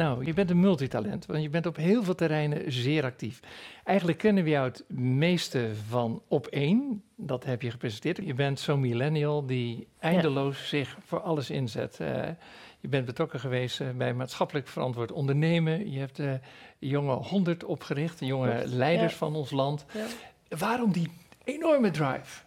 Nou, je bent een multitalent, want je bent op heel veel terreinen zeer actief. Eigenlijk kennen we jou het meeste van op één. Dat heb je gepresenteerd. Je bent zo'n millennial die eindeloos zich voor alles inzet. Eh, je bent betrokken geweest uh, bij maatschappelijk verantwoord ondernemen. Je hebt de uh, jonge 100 opgericht, jonge leiders van ons land. Ja. Waarom die enorme drive?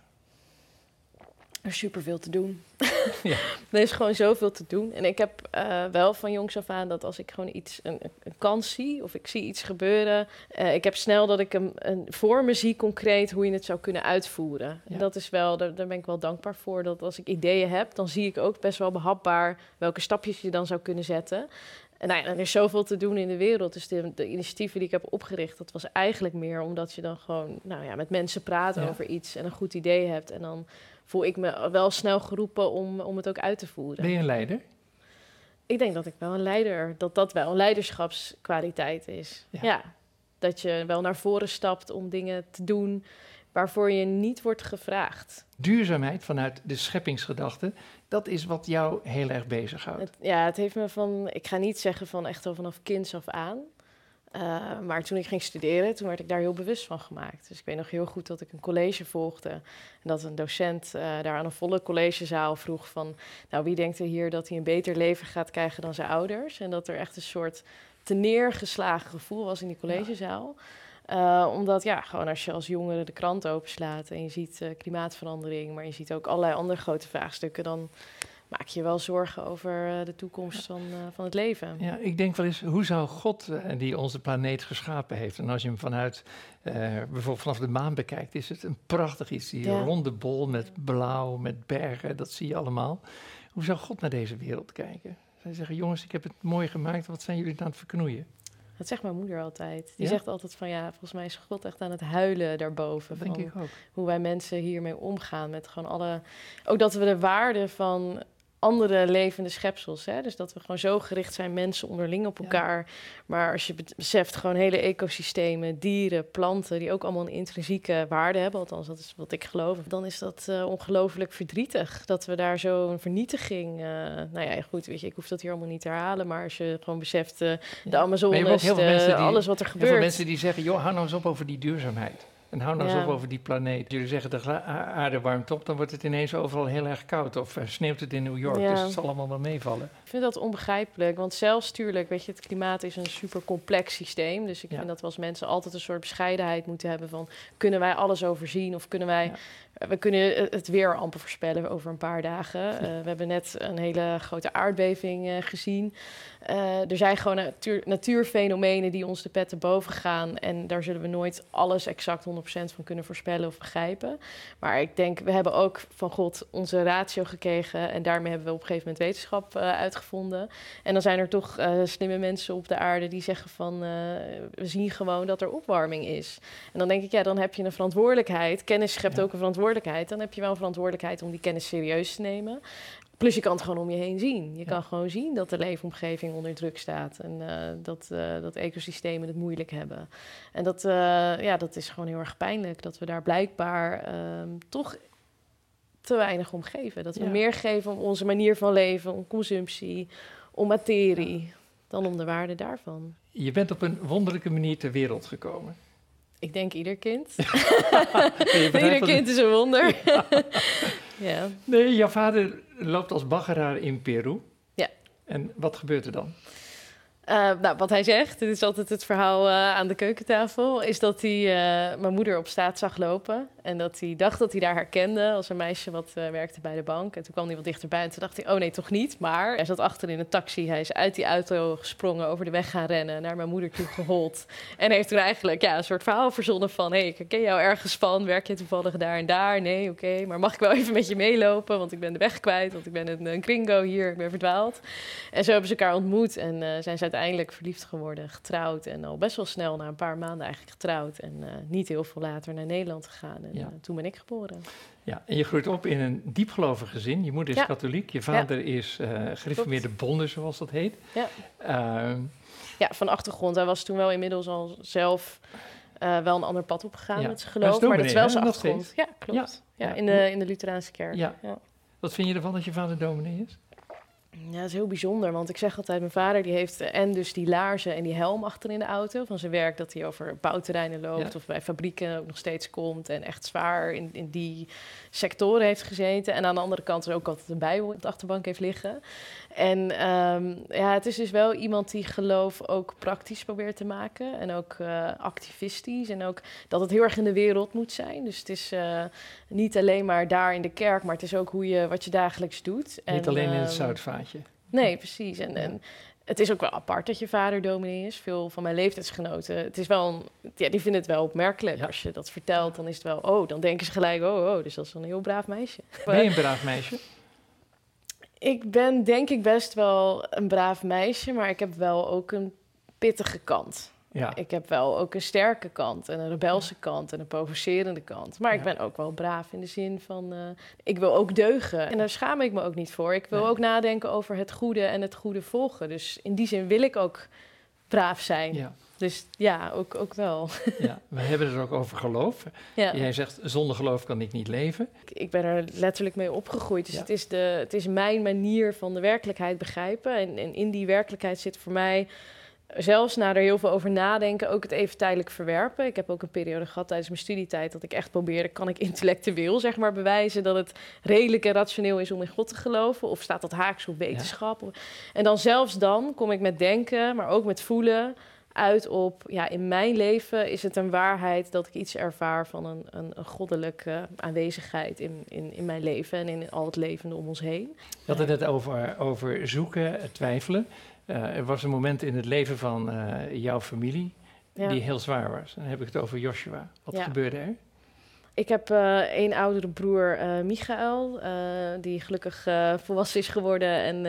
Er is superveel te doen. Ja. er is gewoon zoveel te doen. En ik heb uh, wel van jongs af aan dat als ik gewoon iets, een, een kans zie of ik zie iets gebeuren, uh, ik heb snel dat ik hem een, voor me zie concreet hoe je het zou kunnen uitvoeren. Ja. En dat is wel, daar, daar ben ik wel dankbaar voor. Dat als ik ideeën heb, dan zie ik ook best wel behapbaar welke stapjes je dan zou kunnen zetten. En nou ja, er is zoveel te doen in de wereld. Dus de, de, initiatieven die ik heb opgericht, dat was eigenlijk meer omdat je dan gewoon nou ja, met mensen praat ja. over iets en een goed idee hebt. En dan voel ik me wel snel geroepen om, om het ook uit te voeren. Ben je een leider? Ik denk dat ik wel een leider, dat dat wel een leiderschapskwaliteit is. Ja. ja. Dat je wel naar voren stapt om dingen te doen waarvoor je niet wordt gevraagd. Duurzaamheid vanuit de scheppingsgedachte, dat is wat jou heel erg bezighoudt. Het, ja, het heeft me van, ik ga niet zeggen van echt al vanaf kinds af aan. Uh, maar toen ik ging studeren, toen werd ik daar heel bewust van gemaakt. Dus ik weet nog heel goed dat ik een college volgde. En dat een docent uh, daar aan een volle collegezaal vroeg van... nou, wie denkt er hier dat hij een beter leven gaat krijgen dan zijn ouders? En dat er echt een soort teneergeslagen gevoel was in die collegezaal. Uh, omdat, ja, gewoon als je als jongere de krant openslaat... en je ziet klimaatverandering, maar je ziet ook allerlei andere grote vraagstukken... dan maak je wel zorgen over de toekomst van, uh, van het leven. Ja, ik denk wel eens, hoe zou God, uh, die onze planeet geschapen heeft, en als je hem vanuit, uh, bijvoorbeeld vanaf de maan bekijkt, is het een prachtig iets. Die ja. ronde bol met blauw, met bergen, dat zie je allemaal. Hoe zou God naar deze wereld kijken? Zij zeggen, jongens, ik heb het mooi gemaakt, wat zijn jullie aan het verknoeien? Dat zegt mijn moeder altijd. Die ja? zegt altijd van ja, volgens mij is God echt aan het huilen daarboven. Dat denk ik ook. Hoe wij mensen hiermee omgaan. Met gewoon alle. Ook dat we de waarde van andere levende schepsels. Hè? Dus dat we gewoon zo gericht zijn, mensen onderling op elkaar. Ja. Maar als je beseft, gewoon hele ecosystemen, dieren, planten, die ook allemaal een intrinsieke waarde hebben, althans dat is wat ik geloof, dan is dat uh, ongelooflijk verdrietig. Dat we daar zo'n vernietiging. Uh, nou ja, goed, weet je, ik hoef dat hier allemaal niet te herhalen, maar als je gewoon beseft, uh, de de, alles wat er gebeurt. Heel veel mensen die zeggen, joh, hou nou eens op over die duurzaamheid. En hou nou eens op over die planeet. Jullie zeggen de aarde warmt op, dan wordt het ineens overal heel erg koud. Of uh, sneeuwt het in New York. Ja. Dus het zal allemaal wel meevallen. Ik vind dat onbegrijpelijk. Want zelfs tuurlijk, weet je, het klimaat is een super complex systeem. Dus ik ja. vind dat we als mensen altijd een soort bescheidenheid moeten hebben van... kunnen wij alles overzien of kunnen wij... We kunnen het weer amper voorspellen over een paar dagen. Uh, we hebben net een hele grote aardbeving uh, gezien. Uh, er zijn gewoon natuur, natuurfenomenen die ons de petten boven gaan. En daar zullen we nooit alles exact 100% van kunnen voorspellen of begrijpen. Maar ik denk, we hebben ook van God onze ratio gekregen. En daarmee hebben we op een gegeven moment wetenschap uitgevonden. En dan zijn er toch slimme mensen op de aarde die zeggen van... we zien gewoon dat er opwarming is. En dan denk ik, ja, dan heb je een verantwoordelijkheid. Kennis schept ja. ook een verantwoordelijkheid dan heb je wel een verantwoordelijkheid om die kennis serieus te nemen. Plus je kan het gewoon om je heen zien. Je ja. kan gewoon zien dat de leefomgeving onder druk staat. En uh, dat, uh, dat ecosystemen het moeilijk hebben. En dat, uh, ja, dat is gewoon heel erg pijnlijk. Dat we daar blijkbaar toch te weinig om geven. Dat we ja. meer geven om onze manier van leven, om consumptie, om materie, dan om de waarde daarvan. Je bent op een wonderlijke manier ter wereld gekomen. Ik denk ieder kind. ieder kind is een wonder. Ja. ja. Nee, jouw vader loopt als baggeraar in Peru. Ja. En wat gebeurt er dan? Uh, nou, wat hij zegt, dit is altijd het verhaal uh, aan de keukentafel, is dat hij uh, mijn moeder op straat zag lopen. En dat hij dacht dat hij daar herkende als een meisje wat werkte bij de bank. En toen kwam hij wat dichterbij en toen dacht hij, oh nee, toch niet. Maar hij zat achter in een taxi, hij is uit die auto gesprongen, over de weg gaan rennen, naar mijn moeder toe gehold. En heeft toen eigenlijk ja, een soort verhaal verzonnen van, hé, hey, ik herken jou ergens van, werk je toevallig daar en daar? Nee, oké, maar mag ik wel even met je meelopen, want ik ben de weg kwijt, want ik ben een, een kringo hier, ik ben verdwaald. En zo hebben ze elkaar ontmoet en zijn ze uiteindelijk verliefd geworden, getrouwd. En al best wel snel, na een paar maanden eigenlijk getrouwd. En uh, niet heel veel later naar Nederland gegaan. En En toen ben ik geboren. Ja, en je groeit op in een diepgelovig gezin. Je moeder is katholiek, je vader is uh, gereformeerde bonde, zoals dat heet. Ja. Ehm, ja, van achtergrond. Hij was toen wel inmiddels al zelf uh, wel een ander pad opgegaan ja. met zijn geloof. Maar, dat is wel zijn achtergrond. Ja, klopt. Ja. in, de, in de Lutheraanse kerk. Ja. Wat vind je ervan dat je vader dominee is? Ja, dat is heel bijzonder, want ik zeg altijd, mijn vader die heeft en dus die laarzen en die helm achter in de auto van zijn werk, dat hij over bouwterreinen loopt of bij fabrieken ook nog steeds komt en echt zwaar in, in die sectoren heeft gezeten. En aan de andere kant er ook altijd een bijbel op de achterbank heeft liggen. En ehm, ja, het is dus wel iemand die geloof ook praktisch probeert te maken. En ook uh, activistisch. En ook dat het heel erg in de wereld moet zijn. Dus het is uh, niet alleen maar daar in de kerk, maar het is ook hoe je, wat je dagelijks doet. Niet alleen in het ehm, zoutvaatje. Nee, precies. En, en het is ook wel apart dat je vader dominee is. Veel van mijn leeftijdsgenoten, het is wel een, ja, die vinden het wel opmerkelijk. Als je dat vertelt, dan is het wel, oh, dan denken ze gelijk, oh, oh, dus dat is een heel braaf meisje. Ben je een braaf meisje? Ik ben denk ik best wel een braaf meisje, maar ik heb wel ook een pittige kant. Ja. Ik heb wel ook een sterke kant en een rebelse kant en een provocerende kant. Maar ik ben ook wel braaf in de zin van, uh, ik wil ook deugen. En daar schaam ik me ook niet voor. Ik wil ook nadenken over het goede en het goede volgen. Dus in die zin wil ik ook braaf zijn. Ja. Dus ja, ook, ook wel. Ja, we hebben het ook over geloof. Ja. Jij zegt, zonder geloof kan ik niet leven. Ik ben er letterlijk mee opgegroeid. Dus het, is de, het is mijn manier van de werkelijkheid begrijpen. En, en in die werkelijkheid zit voor mij zelfs na er heel veel over nadenken, ook het even tijdelijk verwerpen. Ik heb ook een periode gehad tijdens mijn studietijd dat ik echt probeerde, kan ik intellectueel zeg maar bewijzen dat het redelijk en rationeel is om in God te geloven? Of staat dat haaks op wetenschap? En dan zelfs dan kom ik met denken, maar ook met voelen uit op, ja, in mijn leven is het een waarheid dat ik iets ervaar van een, een, een goddelijke aanwezigheid in, in, in mijn leven en in al het levende om ons heen. Je had het net over, over zoeken, twijfelen. Uh, er was een moment in het leven van uh, jouw familie die heel zwaar was. Dan heb ik het over Joshua. Wat gebeurde er? Ik heb uh, één oudere broer, uh, Michael, uh, die gelukkig volwassen is geworden. En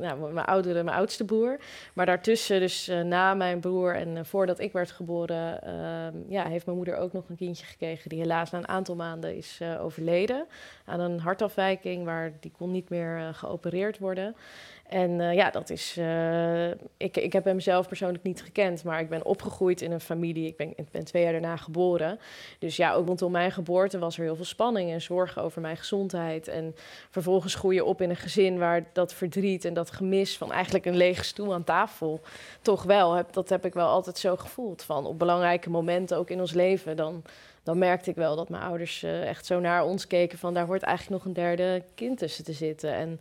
nou, mijn oudere, mijn oudste broer. Maar daartussen, dus na mijn broer en voordat ik werd geboren, ehm, ja, heeft mijn moeder ook nog een kindje gekregen. Die helaas na een aantal maanden is overleden. Aan een hartafwijking, waar die kon niet meer geopereerd worden. En uh, ja, dat is. Uh, ik, ik heb hem zelf persoonlijk niet gekend, maar ik ben opgegroeid in een familie. Ik ben, ik ben twee jaar daarna geboren. Dus ja, ook rondom mijn geboorte was er heel veel spanning en zorgen over mijn gezondheid. En vervolgens groei je op in een gezin waar dat verdriet en dat gemis van eigenlijk een lege stoel aan tafel toch wel. Heb, dat heb ik wel altijd zo gevoeld. Van op belangrijke momenten ook in ons leven. Dan, dan merkte ik wel dat mijn ouders uh, echt zo naar ons keken van daar hoort eigenlijk nog een derde kind tussen te zitten. En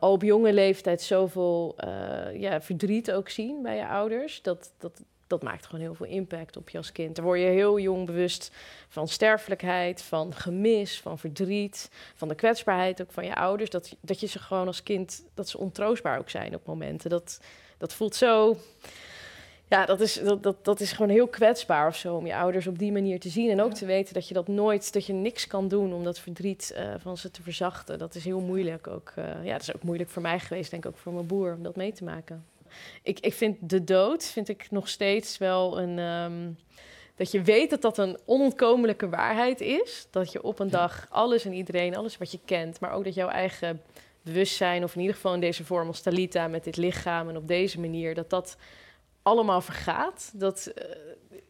al op jonge leeftijd zoveel uh, ja, verdriet ook zien bij je ouders. Dat, dat, dat maakt gewoon heel veel impact op je als kind. Dan word je heel jong bewust van sterfelijkheid, van gemis, van verdriet, van de kwetsbaarheid ook van je ouders. Dat, dat je ze gewoon als kind, dat ze ontroostbaar ook zijn op momenten. Dat, dat voelt zo ja, dat is, dat, dat, dat is gewoon heel kwetsbaar of zo om je ouders op die manier te zien. En ook te weten dat je dat nooit, dat je niks kan doen om dat verdriet uh, van ze te verzachten. Dat is heel moeilijk ook. Uh, ja, dat is ook moeilijk voor mij geweest, denk ik ook voor mijn boer, om dat mee te maken. Ik, ik vind de dood, vind ik nog steeds wel een. Um, dat je weet dat dat een onontkomelijke waarheid is. Dat je op een dag alles en iedereen, alles wat je kent, maar ook dat jouw eigen bewustzijn, of in ieder geval in deze vorm als Talita met dit lichaam en op deze manier, dat dat allemaal vergaat. Dat,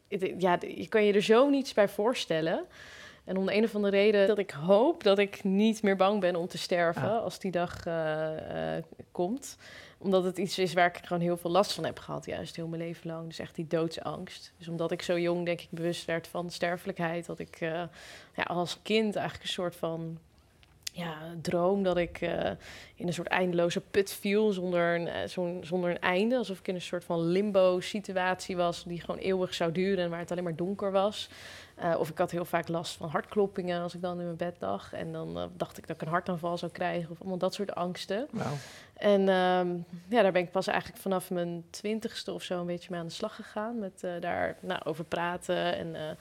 uh, ja, je kan je er zo niets bij voorstellen. En om de een of andere reden dat ik hoop dat ik niet meer bang ben om te sterven als die dag uh, uh, komt. Omdat het iets is waar ik gewoon heel veel last van heb gehad, juist heel mijn leven lang. Dus echt die doodsangst. Dus omdat ik zo jong, denk ik, bewust werd van sterfelijkheid, dat ik ja, als kind eigenlijk een soort van ja, droom dat ik uh, in een soort eindeloze put viel zonder een, uh, zonder een einde. Alsof ik in een soort van limbo-situatie was die gewoon eeuwig zou duren en waar het alleen maar donker was. Uh, of ik had heel vaak last van hartkloppingen als ik dan in mijn bed lag. En dan dacht ik dat ik een hartaanval zou krijgen of allemaal dat soort angsten. En um, ja, daar ben ik pas eigenlijk vanaf mijn twintigste of zo een beetje mee aan de slag gegaan. Met daar nou, over praten en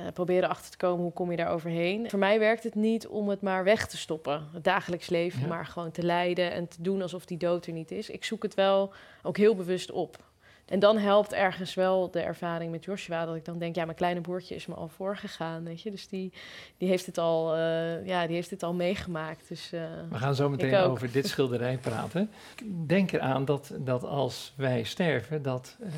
uh, proberen achter te komen hoe kom je daar overheen. Voor mij werkt het niet om het maar weg te stoppen, het dagelijks leven, maar gewoon te leiden en te doen alsof die dood er niet is. Ik zoek het wel ook heel bewust op. En dan helpt ergens wel de ervaring met Joshua, dat ik dan denk, ja, mijn kleine broertje is me al voorgegaan, weet je. Dus die, die, heeft, het al, uh, ja, die heeft het al meegemaakt. Dus, uh, We gaan zo meteen over dit schilderij praten. Denk eraan dat, dat als wij sterven, dat uh,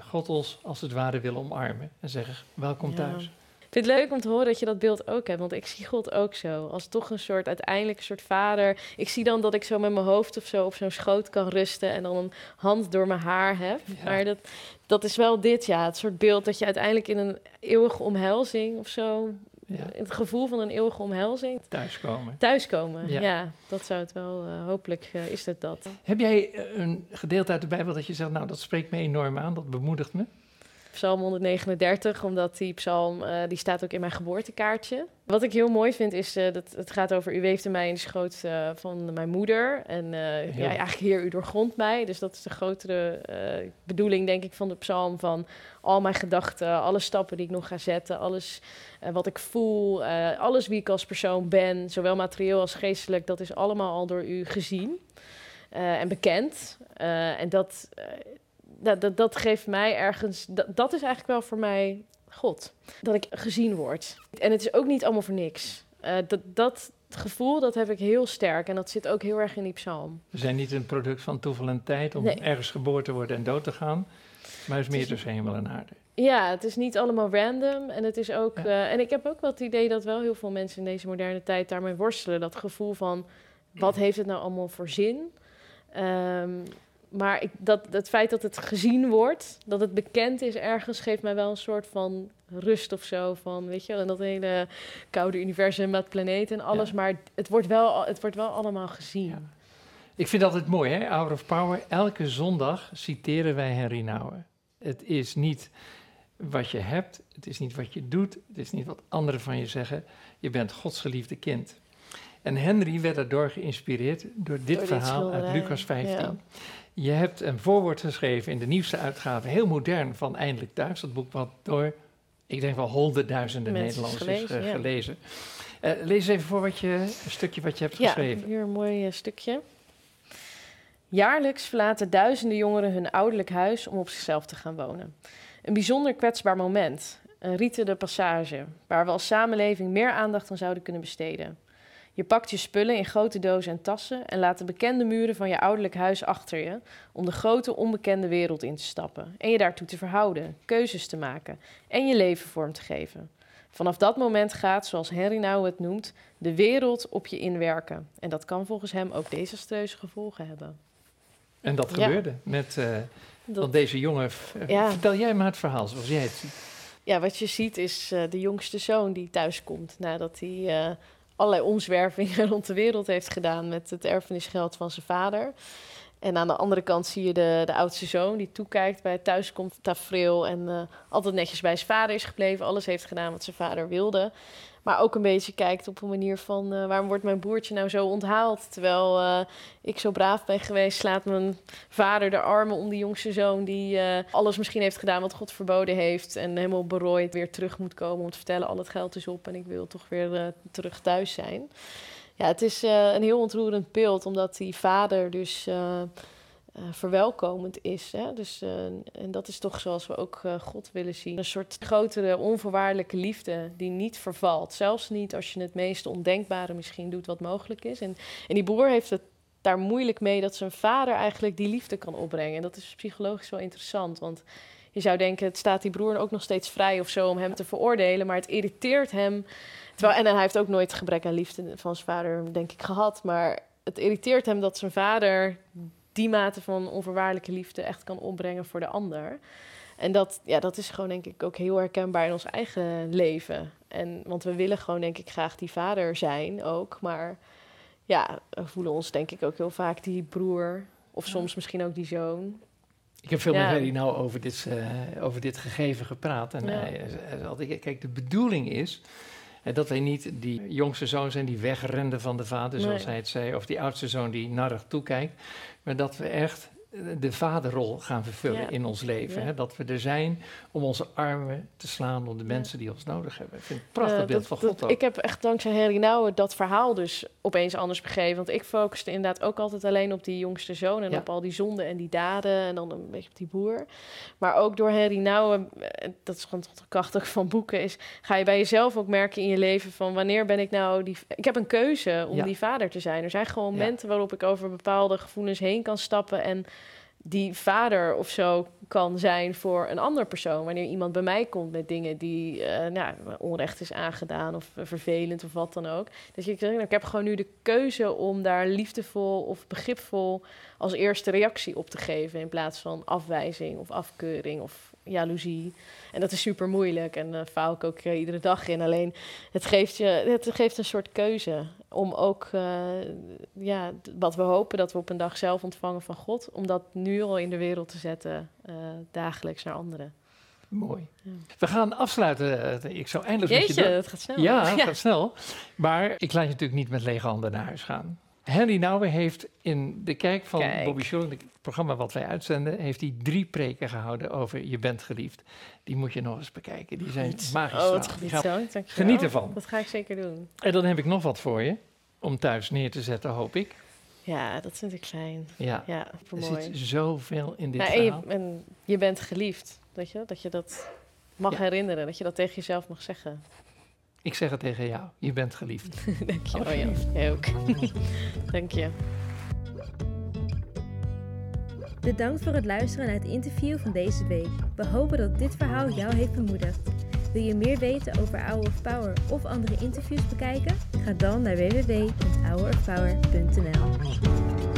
God ons als het ware wil omarmen en zeggen, welkom ja. thuis. Vind het leuk om te horen dat je dat beeld ook hebt. Want ik zie God ook zo. Als toch een soort uiteindelijk een soort vader. Ik zie dan dat ik zo met mijn hoofd of zo op zo'n schoot kan rusten. En dan een hand door mijn haar heb. Maar dat, dat is wel dit, ja. Het soort beeld dat je uiteindelijk in een eeuwige omhelzing of zo. Ja. Het gevoel van een eeuwige omhelzing. Thuiskomen. Thuiskomen, ja. ja dat zou het wel, uh, hopelijk uh, is het dat. Heb jij een gedeelte uit de Bijbel dat je zegt, nou dat spreekt me enorm aan, dat bemoedigt me? Psalm 139, omdat die psalm, uh, die staat ook in mijn geboortekaartje. Wat ik heel mooi vind is, uh, dat het gaat over u weefde mij in de schoot uh, van mijn moeder. En ja, eigenlijk heer u doorgrond mij. Dus dat is de grotere bedoeling, denk ik, van de psalm. Van al mijn gedachten, alle stappen die ik nog ga zetten, alles wat ik voel, alles wie ik als persoon ben, zowel materieel als geestelijk, dat is allemaal al door u gezien en bekend. en dat dat, dat, dat geeft mij ergens, dat, dat is eigenlijk wel voor mij God. Dat ik gezien word. En het is ook niet allemaal voor niks. Uh, dat, dat gevoel, dat heb ik heel sterk. En dat zit ook heel erg in die psalm. We zijn niet een product van toeval en tijd om nee. ergens geboren te worden en dood te gaan. Maar het is meer tussen hemel en aarde. Ja, het is niet allemaal random. En het is ook. Ja. Uh, en ik heb ook wel het idee dat wel heel veel mensen in deze moderne tijd daarmee worstelen. Dat gevoel van wat heeft het nou allemaal voor zin? Um, maar ik, dat, het feit dat het gezien wordt, dat het bekend is ergens, geeft mij wel een soort van rust of zo. Van, weet je, en dat hele koude universum met planeten en alles. Maar het wordt, wel, het wordt wel allemaal gezien. Ja. Ik vind dat het mooi, hè? Hour of Power. Elke zondag citeren wij Henry Nouwen. Het is niet wat je hebt, het is niet wat je doet, het is niet wat anderen van je zeggen. Je bent Gods geliefde kind. En Henry werd daardoor geïnspireerd door dit door verhaal dit uit Lucas 15. Ja. Je hebt een voorwoord geschreven in de nieuwste uitgave, heel modern, van Eindelijk Thuis. Dat boek wat door, ik denk wel honderdduizenden Nederlanders gelezen, is uh, gelezen. Uh, lees even voor wat je, een stukje wat je hebt ja, geschreven. hier een mooi uh, stukje. Jaarlijks verlaten duizenden jongeren hun ouderlijk huis om op zichzelf te gaan wonen. Een bijzonder kwetsbaar moment, een rietende passage, waar we als samenleving meer aandacht aan zouden kunnen besteden. Je pakt je spullen in grote dozen en tassen en laat de bekende muren van je ouderlijk huis achter je om de grote onbekende wereld in te stappen en je daartoe te verhouden, keuzes te maken en je leven vorm te geven. Vanaf dat moment gaat, zoals Henry nou het noemt, de wereld op je inwerken. En dat kan volgens hem ook desastreuze gevolgen hebben. En dat gebeurde ja. met uh, dat, deze jongen. Ja. Vertel jij maar het verhaal zoals jij het ziet. Ja, wat je ziet is uh, de jongste zoon die thuis komt nadat hij uh, allerlei omzwervingen rond de wereld heeft gedaan met het erfenisgeld van zijn vader. En aan de andere kant zie je de, de oudste zoon die toekijkt bij het thuiskomst tafereel en uh, altijd netjes bij zijn vader is gebleven, alles heeft gedaan wat zijn vader wilde. Maar ook een beetje kijkt op een manier van uh, waarom wordt mijn broertje nou zo onthaald? Terwijl uh, ik zo braaf ben geweest, slaat mijn vader de armen om die jongste zoon die alles misschien heeft gedaan wat God verboden heeft. En helemaal berooid weer terug moet komen om te vertellen al het geld is op en ik wil toch weer terug thuis zijn. Ja, het is een heel ontroerend beeld, omdat die vader dus uh, verwelkomend is. Hè? Dus, en dat is toch zoals we ook God willen zien. Een soort grotere, onvoorwaardelijke liefde die niet vervalt. Zelfs niet als je het meest ondenkbare misschien doet wat mogelijk is. En, en die broer heeft het daar moeilijk mee dat zijn vader eigenlijk die liefde kan opbrengen. En dat is psychologisch wel interessant, want je zou denken, het staat die broer ook nog steeds vrij of zo om hem te veroordelen, maar het irriteert hem. Terwijl, en hij heeft ook nooit gebrek aan liefde van zijn vader, denk ik, gehad. Maar het irriteert hem dat zijn vader die mate van onvoorwaardelijke liefde echt kan opbrengen voor de ander. En dat, ja, dat is gewoon denk ik ook heel herkenbaar in ons eigen leven. En, want we willen gewoon denk ik graag die vader zijn ook. Maar ja, we voelen ons denk ik ook heel vaak die broer. Of soms misschien ook die zoon. Ik heb veel ja. met Harry nou over dit, uh, over dit gegeven gepraat. En ja. kijk, de bedoeling is dat wij niet die jongste zoon zijn die wegrende van de vader, zoals nee. hij het zei, of die oudste zoon die narrig toekijkt, maar dat we echt de vaderrol gaan vervullen in ons leven. Hè? Dat we er zijn om onze armen te slaan om de mensen die ons nodig hebben. Ik vind het een prachtig uh, beeld van God ook. Ik heb echt dankzij Henry Nouwen dat verhaal dus opeens anders begrepen. Want ik focuste inderdaad ook altijd alleen op die jongste zoon... en op al die zonden en die daden en dan een beetje op die boer. Maar ook door Henry Nouwen, eh, dat is gewoon toch krachtig van boeken... is ga je bij jezelf ook merken in je leven van wanneer ben ik nou... die. Ik heb een keuze om die vader te zijn. Er zijn gewoon momenten waarop ik over bepaalde gevoelens heen kan stappen... en die vader of zo kan zijn voor een ander persoon. Wanneer iemand bij mij komt met dingen die uh, nou, onrecht is aangedaan of vervelend of wat dan ook. Dus ik nou, ik heb gewoon nu de keuze om daar liefdevol of begripvol als eerste reactie op te geven. In plaats van afwijzing of afkeuring of jaloezie. En dat is super moeilijk en daar faal ik ook uh, iedere dag in. Alleen het geeft, je, het geeft een soort keuze om ook uh, ja, wat we hopen dat we op een dag zelf ontvangen van God, om dat nu al in de wereld te zetten, dagelijks naar anderen. Mooi. Ja. We gaan afsluiten. Ik zou eindelijk Jeetje, met je het gaat snel. Ja, het gaat snel. Maar ik laat je natuurlijk niet met lege handen naar huis gaan. Henry Nouwen heeft in de kijk van Bobby Schulling, het programma wat wij uitzenden, heeft hij drie preken gehouden over Je bent geliefd. Die moet je nog eens bekijken. Die zijn magisch. Oh, wat geniet zo. Geniet ervan. Dat ga ik zeker doen. En dan heb ik nog wat voor je, om thuis neer te zetten, hoop ik. Ja, dat vind ik fijn. Ja, ja er zit zoveel in dit nou, verhaal. En je, en je, bent geliefd, weet je? Dat je dat mag herinneren, dat je dat tegen jezelf mag zeggen. Ik zeg het tegen jou. Je bent geliefd. Dank je. Oh, ja. Jij ook. Dank je. Bedankt voor het luisteren naar het interview van deze week. We hopen dat dit verhaal jou heeft bemoedigd. Wil je meer weten over Hour of Power of andere interviews bekijken? Ga dan naar www.hourofpower.nl